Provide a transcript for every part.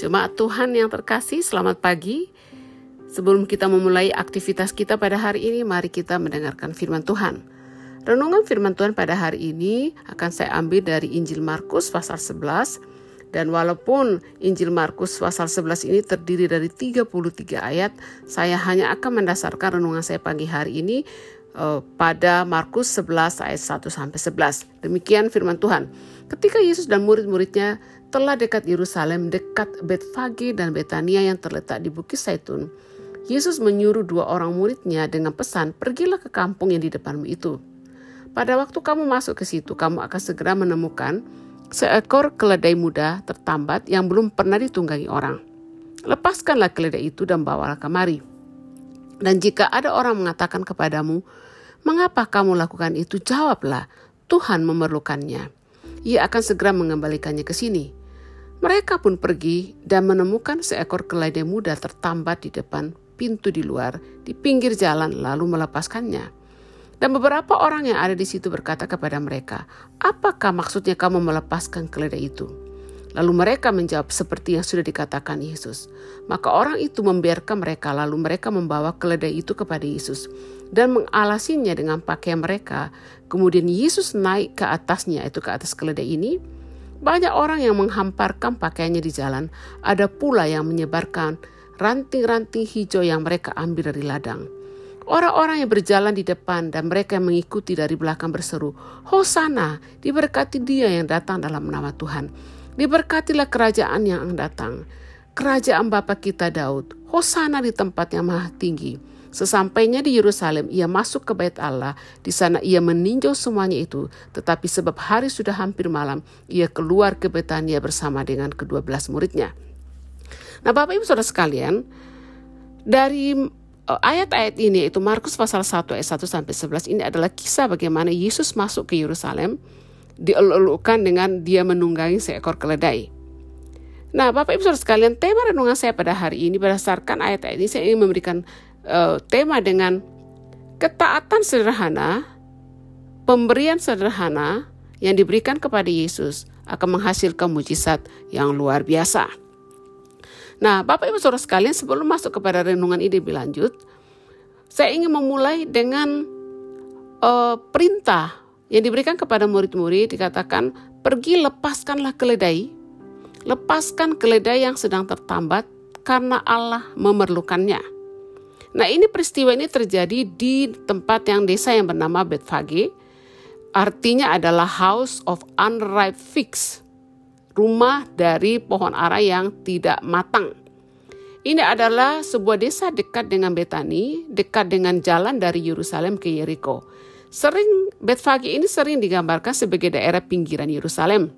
Jemaat Tuhan yang terkasih, selamat pagi. Sebelum kita memulai aktivitas kita pada hari ini, mari kita mendengarkan firman Tuhan. Renungan firman Tuhan pada hari ini akan saya ambil dari Injil Markus pasal 11 dan walaupun Injil Markus pasal 11 ini terdiri dari 33 ayat, saya hanya akan mendasarkan renungan saya pagi hari ini uh, pada Markus 11 ayat 1 sampai 11. Demikian firman Tuhan. Ketika Yesus dan murid-muridnya telah dekat Yerusalem, dekat Betfage dan Betania yang terletak di Bukit Saitun, Yesus menyuruh dua orang muridnya dengan pesan, pergilah ke kampung yang di depanmu itu. Pada waktu kamu masuk ke situ, kamu akan segera menemukan seekor keledai muda tertambat yang belum pernah ditunggangi orang. Lepaskanlah keledai itu dan bawalah kemari. Dan jika ada orang mengatakan kepadamu, mengapa kamu lakukan itu? Jawablah, Tuhan memerlukannya. Ia akan segera mengembalikannya ke sini. Mereka pun pergi dan menemukan seekor keledai muda tertambat di depan pintu di luar, di pinggir jalan, lalu melepaskannya. Dan beberapa orang yang ada di situ berkata kepada mereka, "Apakah maksudnya kamu melepaskan keledai itu?" Lalu mereka menjawab seperti yang sudah dikatakan Yesus. Maka orang itu membiarkan mereka, lalu mereka membawa keledai itu kepada Yesus dan mengalasinya dengan pakaian mereka. Kemudian Yesus naik ke atasnya, itu ke atas keledai ini banyak orang yang menghamparkan pakaiannya di jalan, ada pula yang menyebarkan ranting-ranting hijau yang mereka ambil dari ladang. Orang-orang yang berjalan di depan dan mereka yang mengikuti dari belakang berseru, Hosana, diberkati dia yang datang dalam nama Tuhan. Diberkatilah kerajaan yang datang. Kerajaan Bapa kita Daud, Hosana di tempat yang maha tinggi. Sesampainya di Yerusalem, ia masuk ke bait Allah. Di sana ia meninjau semuanya itu. Tetapi sebab hari sudah hampir malam, ia keluar ke Betania bersama dengan kedua belas muridnya. Nah Bapak Ibu Saudara sekalian, dari eh, ayat-ayat ini, itu Markus pasal 1 ayat 1 sampai 11 ini adalah kisah bagaimana Yesus masuk ke Yerusalem, dielulukan dengan dia menunggangi seekor keledai. Nah, Bapak Ibu Saudara sekalian, tema renungan saya pada hari ini berdasarkan ayat-ayat ini saya ingin memberikan uh, tema dengan ketaatan sederhana, pemberian sederhana yang diberikan kepada Yesus akan menghasilkan mujizat yang luar biasa. Nah, Bapak Ibu Saudara sekalian, sebelum masuk kepada renungan ini lebih lanjut, saya ingin memulai dengan uh, perintah yang diberikan kepada murid-murid dikatakan, pergi lepaskanlah keledai, lepaskan keledai yang sedang tertambat karena Allah memerlukannya. Nah ini peristiwa ini terjadi di tempat yang desa yang bernama Betfage. Artinya adalah House of Unripe Figs. Rumah dari pohon ara yang tidak matang. Ini adalah sebuah desa dekat dengan Betani, dekat dengan jalan dari Yerusalem ke Yeriko. Sering Betfage ini sering digambarkan sebagai daerah pinggiran Yerusalem.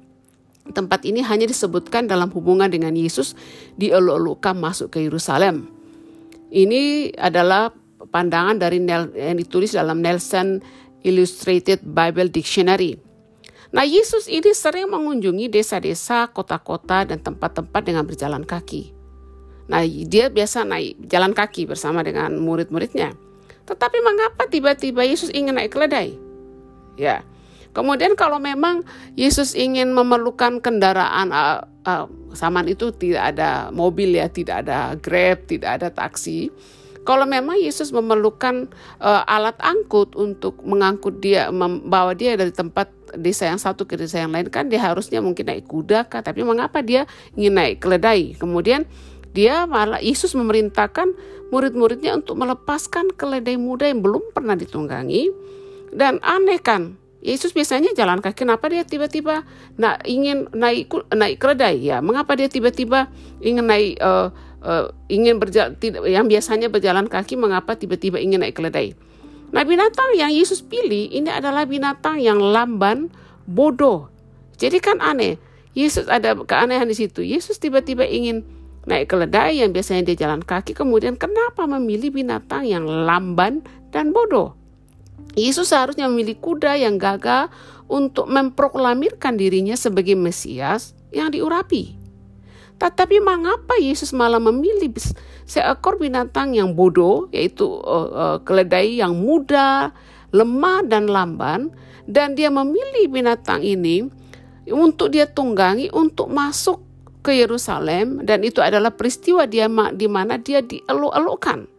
Tempat ini hanya disebutkan dalam hubungan dengan Yesus dielulukan masuk ke Yerusalem. Ini adalah pandangan dari Nel, yang ditulis dalam Nelson Illustrated Bible Dictionary. Nah, Yesus ini sering mengunjungi desa-desa, kota-kota, dan tempat-tempat dengan berjalan kaki. Nah, dia biasa naik jalan kaki bersama dengan murid-muridnya. Tetapi mengapa tiba-tiba Yesus ingin naik keledai? Ya, kemudian kalau memang Yesus ingin memerlukan kendaraan uh, zaman itu tidak ada mobil ya, tidak ada Grab, tidak ada taksi. Kalau memang Yesus memerlukan uh, alat angkut untuk mengangkut dia, membawa dia dari tempat desa yang satu ke desa yang lain kan dia harusnya mungkin naik kuda kah? Tapi mengapa dia ingin naik keledai? Kemudian dia malah Yesus memerintahkan murid-muridnya untuk melepaskan keledai muda yang belum pernah ditunggangi dan aneh kan Yesus biasanya jalan kaki. Kenapa dia tiba-tiba nak ingin naik naik keledai? Ya, mengapa dia tiba-tiba ingin naik uh, uh, ingin berjalan yang biasanya berjalan kaki? Mengapa tiba-tiba ingin naik keledai? Nah, binatang yang Yesus pilih ini adalah binatang yang lamban, bodoh. Jadi kan aneh. Yesus ada keanehan di situ. Yesus tiba-tiba ingin naik keledai yang biasanya dia jalan kaki. Kemudian kenapa memilih binatang yang lamban dan bodoh? Yesus seharusnya memilih kuda yang gagah untuk memproklamirkan dirinya sebagai Mesias yang diurapi. Tetapi mengapa Yesus malah memilih seekor binatang yang bodoh, yaitu uh, uh, keledai yang muda, lemah dan lamban, dan dia memilih binatang ini untuk dia tunggangi untuk masuk ke Yerusalem dan itu adalah peristiwa dia di mana dia dieluk-elukkan.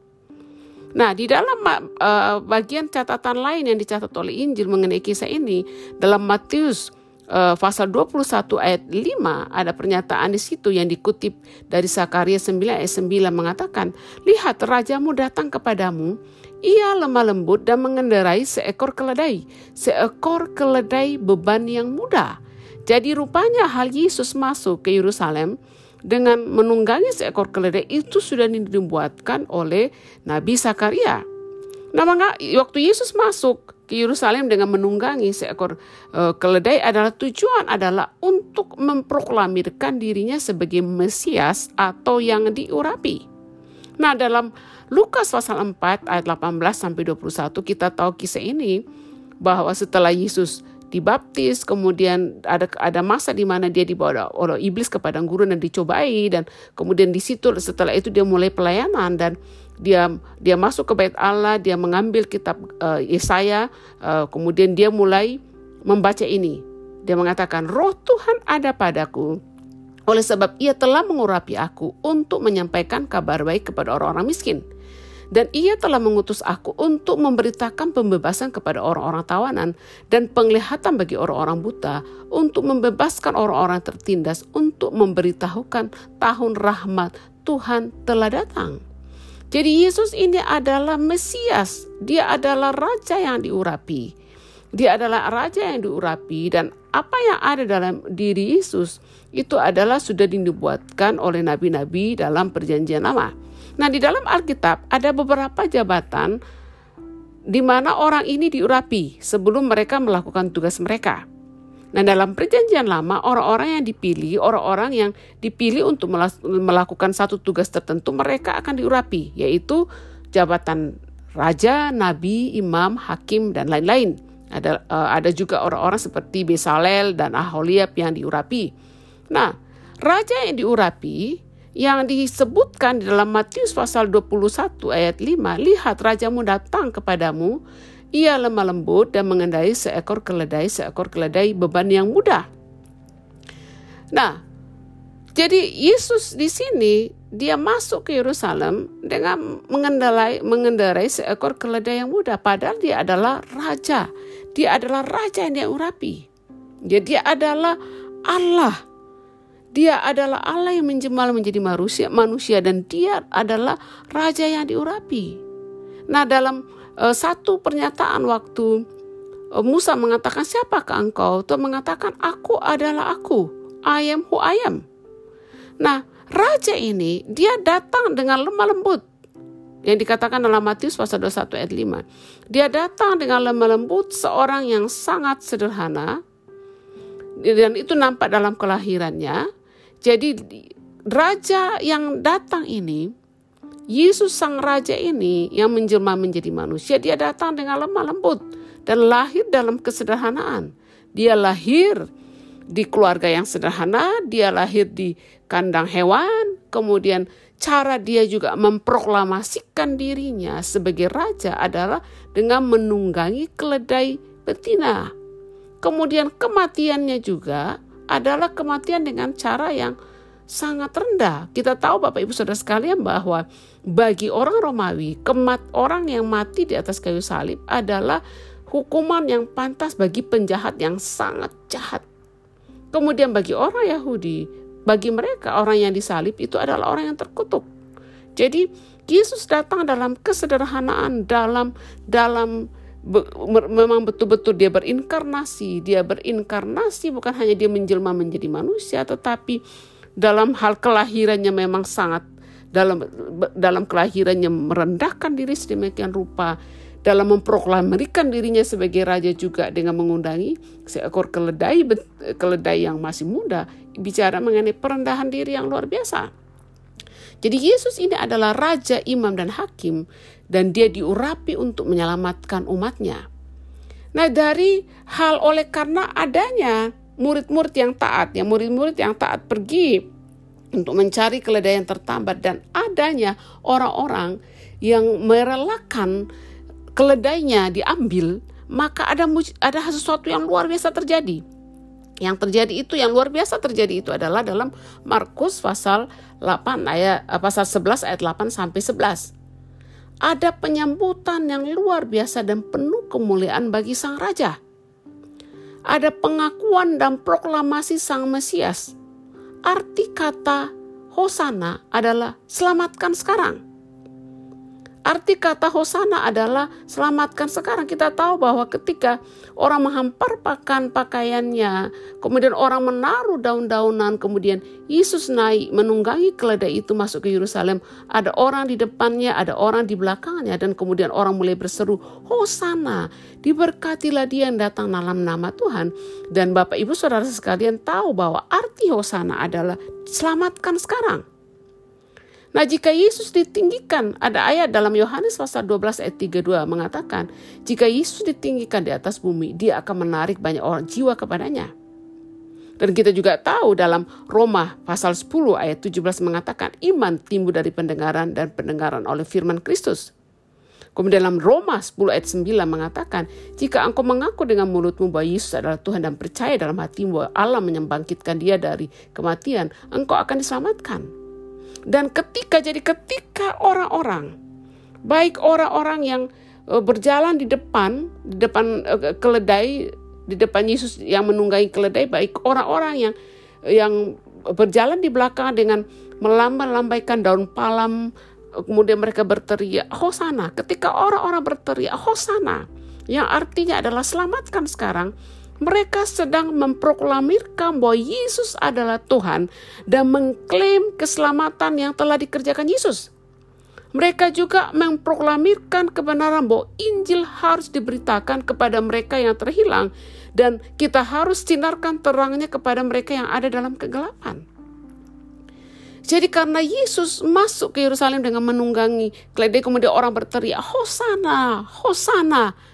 Nah, di dalam uh, bagian catatan lain yang dicatat oleh Injil mengenai kisah ini dalam Matius uh, pasal 21 ayat 5 ada pernyataan di situ yang dikutip dari Sakaria 9 ayat 9 mengatakan, "Lihat rajamu datang kepadamu, ia lemah lembut dan mengendarai seekor keledai, seekor keledai beban yang mudah." Jadi rupanya hal Yesus masuk ke Yerusalem dengan menunggangi seekor keledai itu sudah dibuatkan oleh Nabi Sakaria. Nah, maka waktu Yesus masuk ke Yerusalem dengan menunggangi seekor uh, keledai adalah tujuan adalah untuk memproklamirkan dirinya sebagai Mesias atau yang diurapi. Nah, dalam Lukas pasal 4 ayat 18 sampai 21 kita tahu kisah ini bahwa setelah Yesus dibaptis, kemudian ada ada masa di mana dia dibawa oleh iblis ke padang gurun dan dicobai dan kemudian di situ setelah itu dia mulai pelayanan dan dia dia masuk ke bait Allah, dia mengambil kitab uh, Yesaya, uh, kemudian dia mulai membaca ini. Dia mengatakan, "Roh Tuhan ada padaku." Oleh sebab ia telah mengurapi aku untuk menyampaikan kabar baik kepada orang-orang miskin dan ia telah mengutus aku untuk memberitakan pembebasan kepada orang-orang tawanan dan penglihatan bagi orang-orang buta, untuk membebaskan orang-orang tertindas, untuk memberitahukan tahun rahmat Tuhan telah datang. Jadi Yesus ini adalah Mesias, dia adalah raja yang diurapi. Dia adalah raja yang diurapi dan apa yang ada dalam diri Yesus itu adalah sudah dinubuatkan oleh nabi-nabi dalam perjanjian lama. Nah, di dalam Alkitab ada beberapa jabatan di mana orang ini diurapi sebelum mereka melakukan tugas mereka. Nah, dalam perjanjian lama, orang-orang yang dipilih, orang-orang yang dipilih untuk melakukan satu tugas tertentu, mereka akan diurapi, yaitu jabatan raja, nabi, imam, hakim, dan lain-lain. Ada, uh, ada juga orang-orang seperti Besalel dan Aholiab yang diurapi. Nah, raja yang diurapi yang disebutkan di dalam Matius pasal 21 ayat 5, lihat rajamu datang kepadamu, ia lemah lembut dan mengendai seekor keledai, seekor keledai beban yang mudah. Nah, jadi Yesus di sini dia masuk ke Yerusalem dengan mengendarai mengendarai seekor keledai yang mudah padahal dia adalah raja. Dia adalah raja yang dia urapi. Jadi dia adalah Allah dia adalah Allah yang menjemal menjadi manusia, manusia dan dia adalah raja yang diurapi. Nah, dalam uh, satu pernyataan waktu uh, Musa mengatakan siapakah engkau? Tuhan mengatakan aku adalah aku. I am who I am. Nah, raja ini dia datang dengan lemah lembut. Yang dikatakan dalam Matius pasal 21 ayat 5. Dia datang dengan lemah lembut seorang yang sangat sederhana dan itu nampak dalam kelahirannya jadi raja yang datang ini, Yesus sang raja ini yang menjelma menjadi manusia, dia datang dengan lemah lembut dan lahir dalam kesederhanaan. Dia lahir di keluarga yang sederhana, dia lahir di kandang hewan, kemudian cara dia juga memproklamasikan dirinya sebagai raja adalah dengan menunggangi keledai betina. Kemudian kematiannya juga adalah kematian dengan cara yang sangat rendah. Kita tahu Bapak Ibu Saudara sekalian bahwa bagi orang Romawi, kemat orang yang mati di atas kayu salib adalah hukuman yang pantas bagi penjahat yang sangat jahat. Kemudian bagi orang Yahudi, bagi mereka orang yang disalib itu adalah orang yang terkutuk. Jadi Yesus datang dalam kesederhanaan, dalam dalam memang betul-betul dia berinkarnasi. Dia berinkarnasi bukan hanya dia menjelma menjadi manusia, tetapi dalam hal kelahirannya memang sangat dalam dalam kelahirannya merendahkan diri sedemikian rupa dalam memproklamirkan dirinya sebagai raja juga dengan mengundangi seekor keledai keledai yang masih muda bicara mengenai perendahan diri yang luar biasa. Jadi Yesus ini adalah raja, imam dan hakim dan dia diurapi untuk menyelamatkan umatnya. Nah dari hal oleh karena adanya murid-murid yang taat, ya murid-murid yang taat pergi untuk mencari keledai yang tertambat dan adanya orang-orang yang merelakan keledainya diambil, maka ada ada sesuatu yang luar biasa terjadi Yang terjadi itu yang luar biasa terjadi itu adalah dalam Markus pasal 8 ayat eh, pasal 11 ayat 8 sampai 11. Ada penyambutan yang luar biasa dan penuh kemuliaan bagi sang raja. Ada pengakuan dan proklamasi sang Mesias. Arti kata Hosana adalah selamatkan sekarang. Arti kata hosana adalah selamatkan sekarang. Kita tahu bahwa ketika orang menghamparkan pakaiannya, kemudian orang menaruh daun-daunan, kemudian Yesus naik menunggangi keledai itu masuk ke Yerusalem. Ada orang di depannya, ada orang di belakangnya, dan kemudian orang mulai berseru, Hosana, diberkatilah dia yang datang dalam nama Tuhan. Dan Bapak Ibu Saudara sekalian tahu bahwa arti Hosana adalah selamatkan sekarang. Nah jika Yesus ditinggikan, ada ayat dalam Yohanes pasal 12 ayat 32 mengatakan, jika Yesus ditinggikan di atas bumi, dia akan menarik banyak orang jiwa kepadanya. Dan kita juga tahu dalam Roma pasal 10 ayat 17 mengatakan iman timbul dari pendengaran dan pendengaran oleh firman Kristus. Kemudian dalam Roma 10 ayat 9 mengatakan, jika engkau mengaku dengan mulutmu bahwa Yesus adalah Tuhan dan percaya dalam hatimu bahwa Allah menyembangkitkan dia dari kematian, engkau akan diselamatkan. Dan ketika jadi ketika orang-orang baik orang-orang yang uh, berjalan di depan di depan uh, keledai di depan Yesus yang menunggangi keledai baik orang-orang yang yang berjalan di belakang dengan melambai-lambaikan daun palam kemudian mereka berteriak hosana! Ketika orang-orang berteriak hosana! Yang artinya adalah selamatkan sekarang mereka sedang memproklamirkan bahwa Yesus adalah Tuhan dan mengklaim keselamatan yang telah dikerjakan Yesus. Mereka juga memproklamirkan kebenaran bahwa Injil harus diberitakan kepada mereka yang terhilang dan kita harus sinarkan terangnya kepada mereka yang ada dalam kegelapan. Jadi karena Yesus masuk ke Yerusalem dengan menunggangi keledai kemudian orang berteriak Hosana, Hosana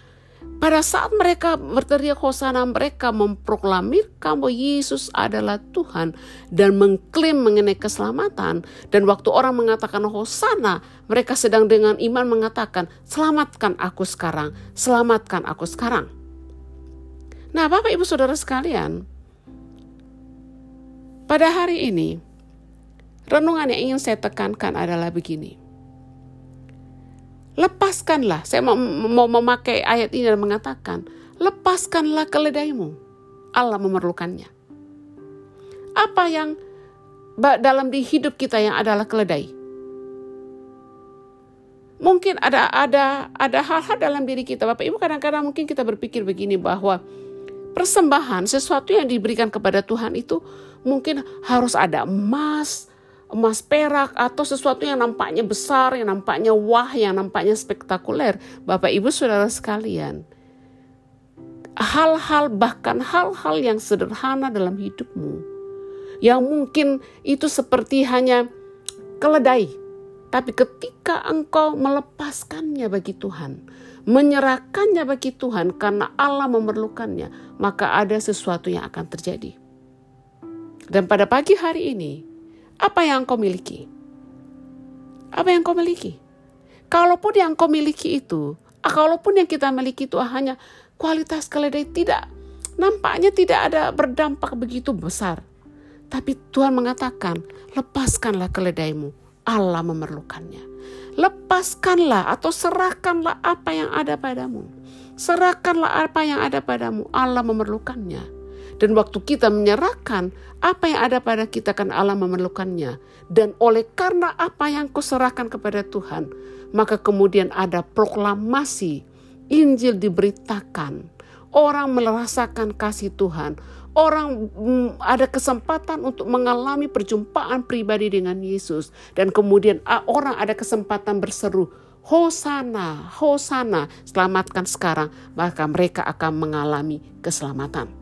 pada saat mereka berteriak Hosana, mereka memproklamirkan bahwa Yesus adalah Tuhan dan mengklaim mengenai keselamatan. Dan waktu orang mengatakan Hosana, mereka sedang dengan iman mengatakan, selamatkan aku sekarang, selamatkan aku sekarang. Nah Bapak Ibu Saudara sekalian, pada hari ini, renungan yang ingin saya tekankan adalah begini lepaskanlah. Saya mau, mau memakai ayat ini dan mengatakan, lepaskanlah keledaimu. Allah memerlukannya. Apa yang dalam di hidup kita yang adalah keledai? Mungkin ada ada ada hal-hal dalam diri kita, Bapak Ibu kadang-kadang mungkin kita berpikir begini bahwa persembahan sesuatu yang diberikan kepada Tuhan itu mungkin harus ada emas, emas perak atau sesuatu yang nampaknya besar, yang nampaknya wah, yang nampaknya spektakuler. Bapak Ibu Saudara sekalian, hal-hal bahkan hal-hal yang sederhana dalam hidupmu yang mungkin itu seperti hanya keledai. Tapi ketika engkau melepaskannya bagi Tuhan, menyerahkannya bagi Tuhan karena Allah memerlukannya, maka ada sesuatu yang akan terjadi. Dan pada pagi hari ini, apa yang kau miliki? Apa yang kau miliki? Kalaupun yang kau miliki itu, kalaupun yang kita miliki itu hanya kualitas keledai tidak, nampaknya tidak ada berdampak begitu besar. Tapi Tuhan mengatakan, lepaskanlah keledaimu, Allah memerlukannya. Lepaskanlah atau serahkanlah apa yang ada padamu. Serahkanlah apa yang ada padamu, Allah memerlukannya. Dan waktu kita menyerahkan apa yang ada pada kita kan Allah memerlukannya. Dan oleh karena apa yang kau serahkan kepada Tuhan, maka kemudian ada proklamasi Injil diberitakan. Orang merasakan kasih Tuhan. Orang mm, ada kesempatan untuk mengalami perjumpaan pribadi dengan Yesus. Dan kemudian orang ada kesempatan berseru, Hosana, Hosana, selamatkan sekarang, maka mereka akan mengalami keselamatan.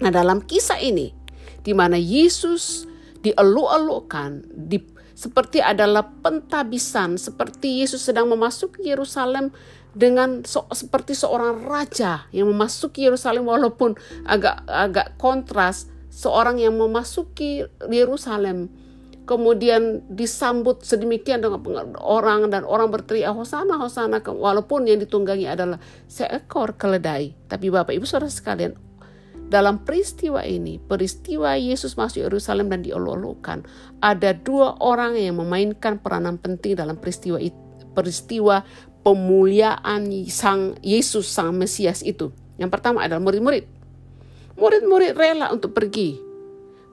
Nah dalam kisah ini, di mana Yesus dieluk-elukkan, di, seperti adalah pentabisan, seperti Yesus sedang memasuki Yerusalem dengan so, seperti seorang raja yang memasuki Yerusalem walaupun agak agak kontras seorang yang memasuki Yerusalem kemudian disambut sedemikian dengan orang dan orang berteriak hosana hosana walaupun yang ditunggangi adalah seekor keledai. Tapi Bapak Ibu Saudara sekalian dalam peristiwa ini, peristiwa Yesus masuk Yerusalem dan diolok-olokkan, ada dua orang yang memainkan peranan penting dalam peristiwa peristiwa pemuliaan sang Yesus sang Mesias itu. Yang pertama adalah murid-murid. Murid-murid rela untuk pergi.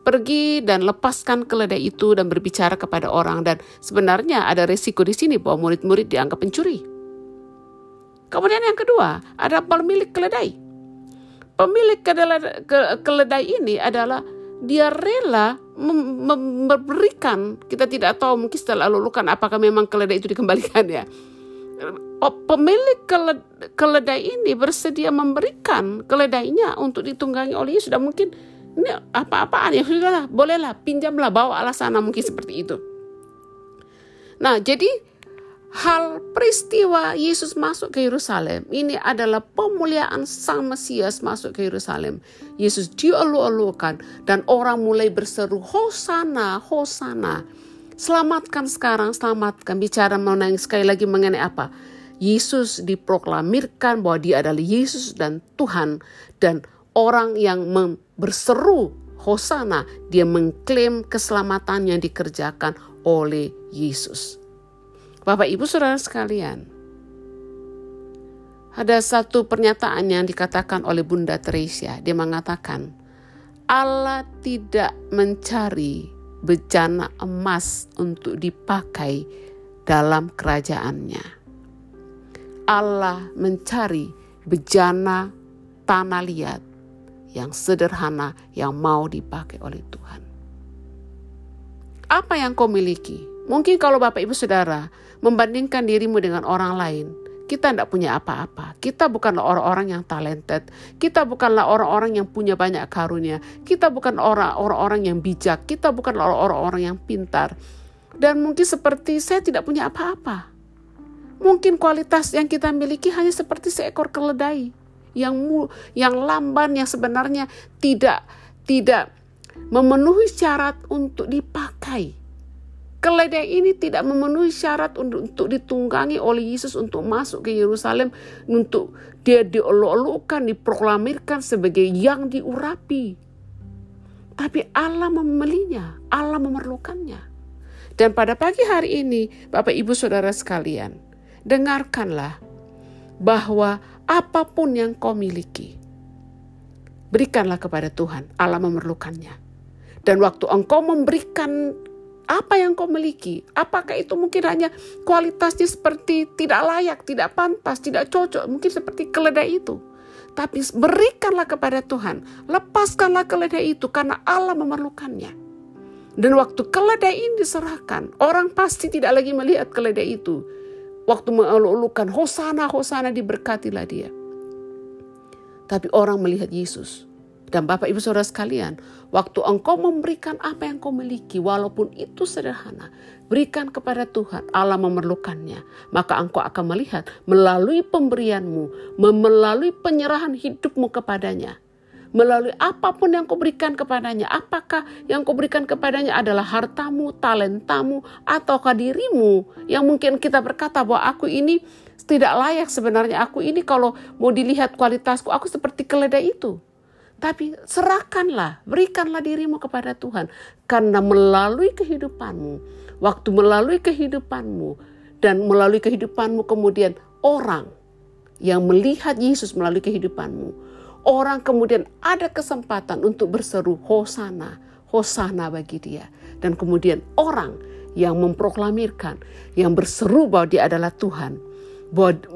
Pergi dan lepaskan keledai itu dan berbicara kepada orang dan sebenarnya ada resiko di sini bahwa murid-murid dianggap pencuri. Kemudian yang kedua, ada pemilik keledai pemilik keledai, keledai ini adalah dia rela memberikan kita tidak tahu mungkin setelah lulukan apakah memang keledai itu dikembalikan ya. Oh, pemilik keledai ini bersedia memberikan keledainya untuk ditunggangi oleh Yesus dan mungkin ini apa-apaan ya? Sudahlah bolehlah pinjamlah bawa alasana mungkin seperti itu. Nah jadi hal peristiwa Yesus masuk ke Yerusalem ini adalah pemuliaan Sang Mesias masuk ke Yerusalem. Yesus dielu-elukan dan orang mulai berseru Hosana, Hosana. Selamatkan sekarang, selamatkan. Bicara mengenai sekali lagi mengenai apa? Yesus diproklamirkan bahwa dia adalah Yesus dan Tuhan dan orang yang berseru Hosana, dia mengklaim keselamatan yang dikerjakan oleh Yesus. Bapak Ibu Saudara sekalian, ada satu pernyataan yang dikatakan oleh Bunda Teresia. Dia mengatakan, Allah tidak mencari bejana emas untuk dipakai dalam kerajaannya. Allah mencari bejana tanah liat yang sederhana yang mau dipakai oleh Tuhan. Apa yang kau miliki? Mungkin kalau Bapak Ibu Saudara membandingkan dirimu dengan orang lain, kita tidak punya apa-apa. Kita bukanlah orang-orang yang talented. Kita bukanlah orang-orang yang punya banyak karunia. Kita bukan orang-orang yang bijak. Kita bukanlah orang-orang yang pintar. Dan mungkin seperti saya tidak punya apa-apa. Mungkin kualitas yang kita miliki hanya seperti seekor keledai yang yang lamban yang sebenarnya tidak tidak memenuhi syarat untuk dipakai Keledai ini tidak memenuhi syarat untuk, untuk ditunggangi oleh Yesus untuk masuk ke Yerusalem, untuk dia diolok-olokkan, diproklamirkan sebagai yang diurapi. Tapi Allah membelinya, Allah memerlukannya. Dan pada pagi hari ini, Bapak Ibu Saudara sekalian, dengarkanlah bahwa apa pun yang kau miliki, berikanlah kepada Tuhan, Allah memerlukannya. Dan waktu engkau memberikan apa yang kau miliki? Apakah itu mungkin hanya kualitasnya seperti tidak layak, tidak pantas, tidak cocok, mungkin seperti keledai itu. Tapi berikanlah kepada Tuhan, lepaskanlah keledai itu karena Allah memerlukannya. Dan waktu keledai ini diserahkan, orang pasti tidak lagi melihat keledai itu. Waktu mengeluhkan Hosana, Hosana diberkatilah dia. Tapi orang melihat Yesus dan Bapak Ibu Saudara sekalian, waktu engkau memberikan apa yang kau miliki, walaupun itu sederhana, berikan kepada Tuhan, Allah memerlukannya. Maka engkau akan melihat melalui pemberianmu, melalui penyerahan hidupmu kepadanya, melalui apa pun yang kau berikan kepadanya. Apakah yang kau berikan kepadanya adalah hartamu, talentamu, ataukah dirimu yang mungkin kita berkata bahwa aku ini tidak layak sebenarnya. Aku ini kalau mau dilihat kualitasku, aku seperti keledai itu. Tapi serahkanlah, berikanlah dirimu kepada Tuhan. Karena melalui kehidupanmu, waktu melalui kehidupanmu, dan melalui kehidupanmu kemudian orang yang melihat Yesus melalui kehidupanmu, orang kemudian ada kesempatan untuk berseru Hosana, Hosana bagi dia. Dan kemudian orang yang memproklamirkan, yang berseru bahwa dia adalah Tuhan,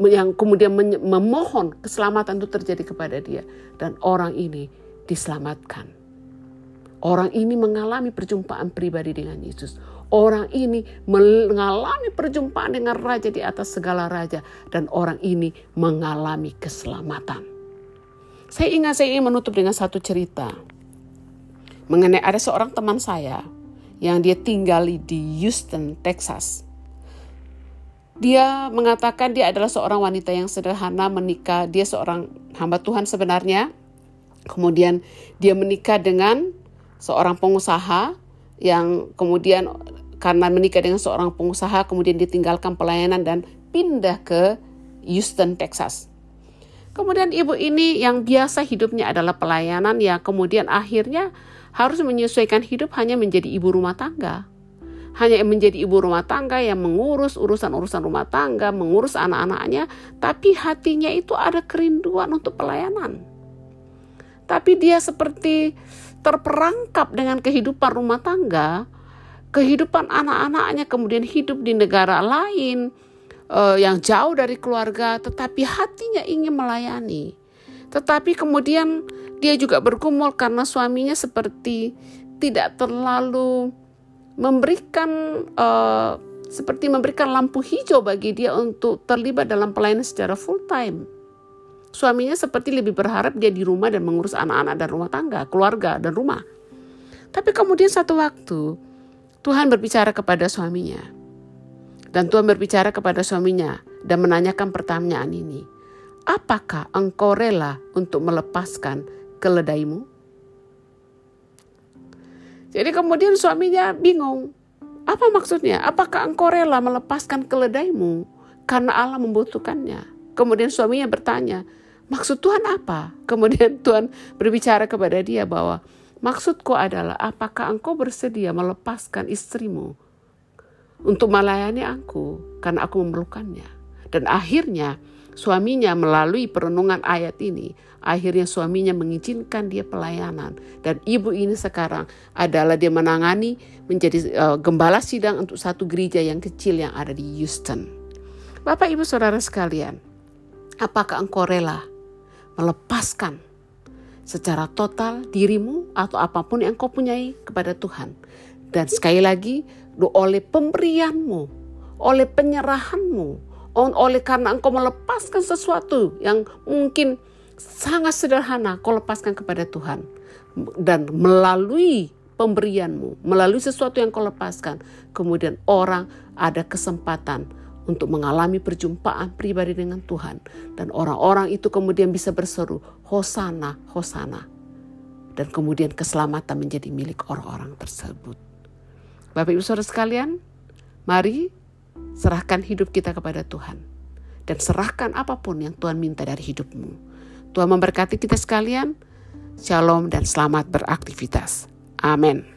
yang kemudian memohon keselamatan itu terjadi kepada dia dan orang ini diselamatkan. Orang ini mengalami perjumpaan pribadi dengan Yesus. Orang ini mengalami perjumpaan dengan raja di atas segala raja dan orang ini mengalami keselamatan. Saya ingat saya ingin menutup dengan satu cerita mengenai ada seorang teman saya yang dia tinggal di Houston, Texas. Dia mengatakan dia adalah seorang wanita yang sederhana menikah. Dia seorang hamba Tuhan sebenarnya. Kemudian dia menikah dengan seorang pengusaha yang kemudian karena menikah dengan seorang pengusaha kemudian ditinggalkan pelayanan dan pindah ke Houston, Texas. Kemudian ibu ini yang biasa hidupnya adalah pelayanan ya kemudian akhirnya harus menyesuaikan hidup hanya menjadi ibu rumah tangga. Hanya menjadi ibu rumah tangga yang mengurus urusan-urusan rumah tangga, mengurus anak-anaknya, tapi hatinya itu ada kerinduan untuk pelayanan. Tapi dia seperti terperangkap dengan kehidupan rumah tangga, kehidupan anak-anaknya kemudian hidup di negara lain uh, yang jauh dari keluarga, tetapi hatinya ingin melayani. Tetapi kemudian dia juga bergumul karena suaminya seperti tidak terlalu memberikan uh, seperti memberikan lampu hijau bagi dia untuk terlibat dalam pelayanan secara full time. Suaminya seperti lebih berharap dia di rumah dan mengurus anak-anak dan rumah tangga, keluarga dan rumah. Tapi kemudian satu waktu Tuhan berbicara kepada suaminya. Dan Tuhan berbicara kepada suaminya dan menanyakan pertanyaan ini. Apakah engkau rela untuk melepaskan keledaimu? Jadi kemudian suaminya bingung. Apa maksudnya? Apakah engkau rela melepaskan keledaimu karena Allah membutuhkannya? Kemudian suaminya bertanya, maksud Tuhan apa? Kemudian Tuhan berbicara kepada dia bahwa maksudku adalah apakah engkau bersedia melepaskan istrimu untuk melayani aku karena aku memerlukannya. Dan akhirnya suaminya melalui perenungan ayat ini, akhirnya suaminya mengizinkan dia pelayanan. Dan ibu ini sekarang adalah dia menangani menjadi uh, gembala sidang untuk satu gereja yang kecil yang ada di Houston. Bapak ibu saudara sekalian, apakah engkau rela melepaskan secara total dirimu atau apa pun yang kau punyai kepada Tuhan? Dan sekali lagi, oleh pemberianmu, oleh penyerahanmu, oleh karena engkau melepaskan sesuatu yang mungkin sangat sederhana, kau lepaskan kepada Tuhan. Dan melalui pemberianmu, melalui sesuatu yang kau lepaskan, kemudian orang ada kesempatan untuk mengalami perjumpaan pribadi dengan Tuhan. Dan orang-orang itu kemudian bisa berseru, Hosana, Hosana. Dan kemudian keselamatan menjadi milik orang-orang tersebut. Bapak Ibu Saudara sekalian, mari serahkan hidup kita kepada Tuhan. Dan serahkan apa pun yang Tuhan minta dari hidupmu. Tuhan memberkati kita sekalian. Shalom dan selamat beraktivitas. Amin.